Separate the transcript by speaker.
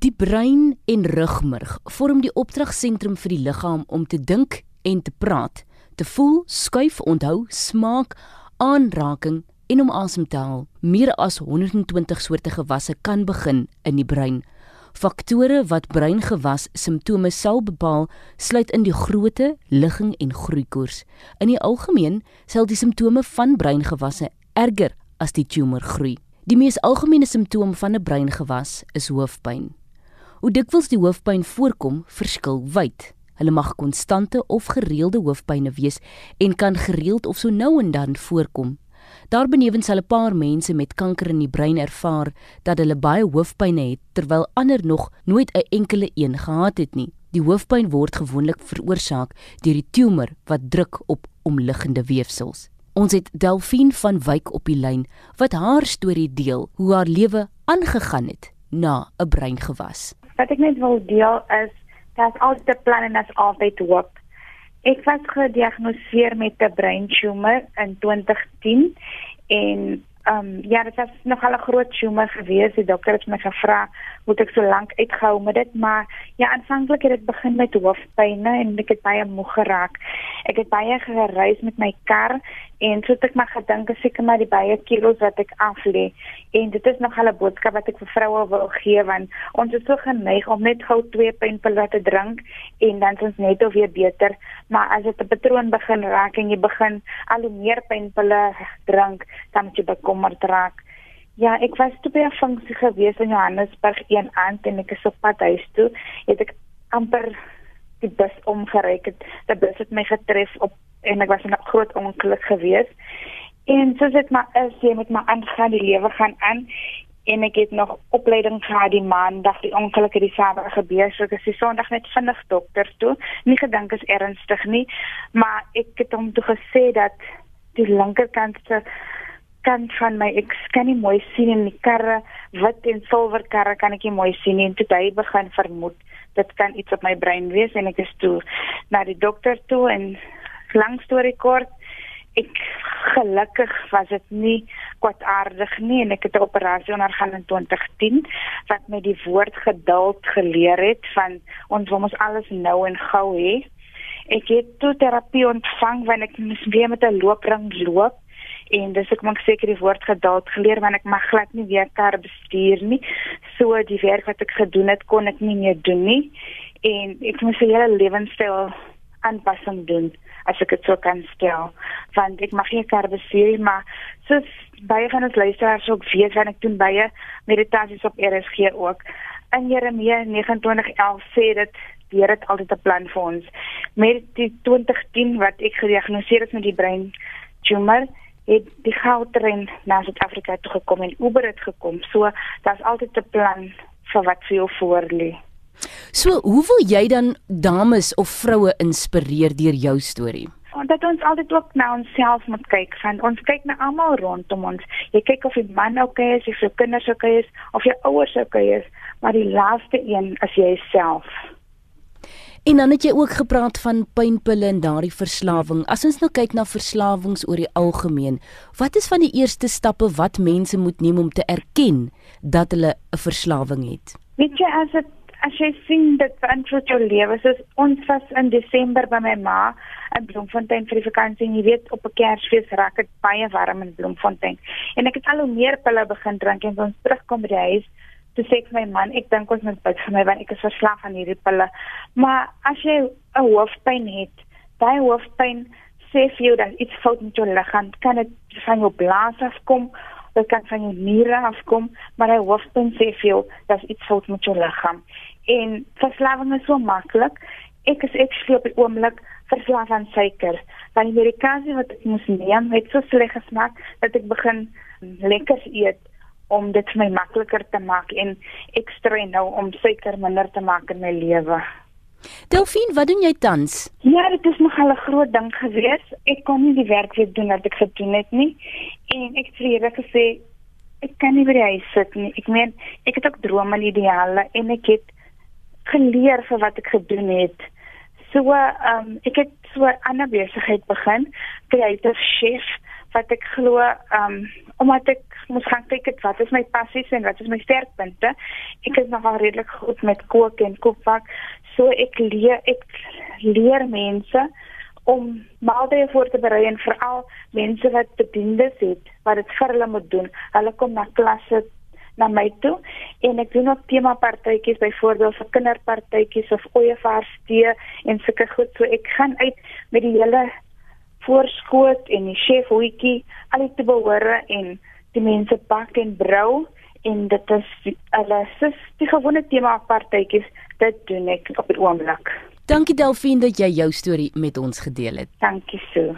Speaker 1: Die brein en rugmurg vorm die opdragsentrum vir die liggaam om te dink en te praat, te voel, skuif, onthou, smaak, aanraking en om asem te haal. Meer as 120 soorte gewasse kan begin in die brein. Faktore wat breingewas simptome sal bepaal, sluit in die grootte, ligging en groeikoers. In die algemeen sal die simptome van breingewasse erger as die tumor groei. Die mees algemene simptoom van 'n breingewas is hoofpyn. Hoe dikwels die hoofpyn voorkom, verskil wyd. Hulle mag konstante of gereelde hoofpynne wees en kan gereeld of so nou en dan voorkom. Daarbenewens sal 'n paar mense met kanker in die brein ervaar dat hulle baie hoofpynne het terwyl ander nog nooit 'n enkele een gehad het nie. Die hoofpyn word gewoonlik veroorsaak deur die tumor wat druk op omliggende weefsels. Ons het Delphine van Wyk op die lyn wat haar storie deel hoe haar lewe aangegaan het na 'n breingewas.
Speaker 2: Wat ek net wil deel is dat altyd 'n plan en as altyd hoop. Ek was gediagnoseer met 'n breintumor in 2010 en ehm um, ja, dit was nog al 'n groot tumor gewees. Die dokter het my gevra, "Moet ek so lank uithou met dit?" Maar ja, aanvanklik het dit begin met hoofpynne en ek het baie moeg geraak. Ek het baie gereis met my kar en so het ek maar gedink ek seker maar die baie kilos wat ek af lê en dit is nog 'n boodskap wat ek vir vroue wil gee want ons is so geneig om net gou twee pynpille te drink en dan is ons net of weer beter maar as dit 'n patroon begin raak en jy begin al hoe meer pynpille drink dan moet jy bekommerd raak Ja, ek was toe by 'n funksie gewees in Johannesburg een aand en ek is op pad huis toe. Het ek amper die bus omgery het. Die bus het my getref op en ek was in 'n groot ongeluk gewees. En soos dit maar is, jy met my aangaan, die lewe gaan aan en ek het nog opleiding gehad die maandag, die ongeluk het die Saterdag gebeur, so ek is die Sondag net vinnig dokter toe. Nie gedink is ernstig nie, maar ek het hom toe gesê dat die linkerkant se kant van my ek kan nie mooi sien in die karre, wit en silwer karre kan ek nie mooi sien nie. En toe hy begin vermoed dit kan iets op my brein wees en ek is toe na die dokter toe en lang storie kort ek gelukkig was dit nie kwaadaardig nie en ek het 'n operasie ondergaan in 2010 wat my die woord geduld geleer het van ons wil ons alles nou en gou hê. Ek het toe terapie ontvang wanneer ek mis weer met 'n loopring loop en dis ek maak seker die woord geduld geleer want ek mag glad nie weer kar bestuur nie. So die werk wat ek gedoen het kon ek nie meer doen nie. En ek moes 'n hele lewenstyl aanpassing doen as ek dit so kan stel. Want ek mag nie kar bestuur maar soos baie van ons luisteraars ook weet wanneer ek doen baie meditasies op RSG ook. In Jeremia 29:11 sê dit Hier het altyd 'n plan vir ons. Met die 2010 wat ek gediagnoseer is met die brein tumor, het die goudtrein na Suid-Afrika toe gekom en Uber het gekom. So daar's altyd 'n plan vir wat vir jou voorlê.
Speaker 1: So, hoe wil jy dan dames of vroue inspireer deur jou storie?
Speaker 2: Dat ons altyd ook na onsself moet kyk. Want ons kyk na almal rondom ons. Jy kyk of die man okay is, of jou kinders okay is, of jou ouers okay is, maar die laaste een is jouself.
Speaker 1: En dan het jy ook gepraat van pynpille en daardie verslawing. As ons nou kyk na verslawings oor die algemeen, wat is van die eerste stappe wat mense moet neem om te erken dat hulle 'n verslawing het?
Speaker 2: Weet jy as dit as jy sien dit beïnvloed jou lewe. Soos ons was in Desember by my ma in Bloemfontein vir die vakansie en jy weet op 'n Kersfees raak dit baie warm in Bloemfontein. En ek het al hoe meer pille begin drink en ons terugkom by die huis te sê vir my man, ek dink ons moet bid vir my want ek is verslaaf aan hierdie pille. Maar as jy 'n hoofpyn het, daai hoofpyn sê vir jou dat iets fout met jou liggaam, kan dit van jou blaas afkom dit kan van jou niere afkom, maar hy hoofpyn sê vir jou dat iets fout met jou liggaam en verslawing is so maklik. Ek is actually op die oomblik verslaaf aan suiker. Want die medikasie wat ek moes neem, het so sleg gesmaak dat ek begin lekker eet om dit vir my makliker te maak en ek strei nou om suiker minder te maak in my lewe.
Speaker 1: Delphine, wat doen jy tans?
Speaker 2: Ja, dit is nog 'n groot ding gewees. Ek kon nie die werk weer doen wat ek gedoen het nie. En ek het vir julle gesê ek kan nie by die huis sit nie. Ek meen, ek het ook drome en ideale en ek het geleer vir wat ek gedoen het. So ehm um, ek het so 'n ander besigheid begin, creative chef wat ek glo ehm um, omdat ek moes gaan kyk het wat is my passies en wat is my sterkpunte. Ek is nogal redelik goed met kook en koopvak. So ek leer ek leer mense om maaltye voor te berei en veral mense wat bediendes het wat dit vir hulle moet doen. Hulle kom na klasse na my toe en ek doen ook tema partytjies byvoorbeeld vir kinderpartytjies of ooievaarsdee en sulke goed so ek gaan uit met die hele voorskoot en die chef hoetjie al die te behore en die mense bak en brou en dit is hulle sis die gewone tema partytjies dit doen ek op die oomblik.
Speaker 1: Dankie Delphine dat jy jou storie met ons gedeel het.
Speaker 2: Dankie so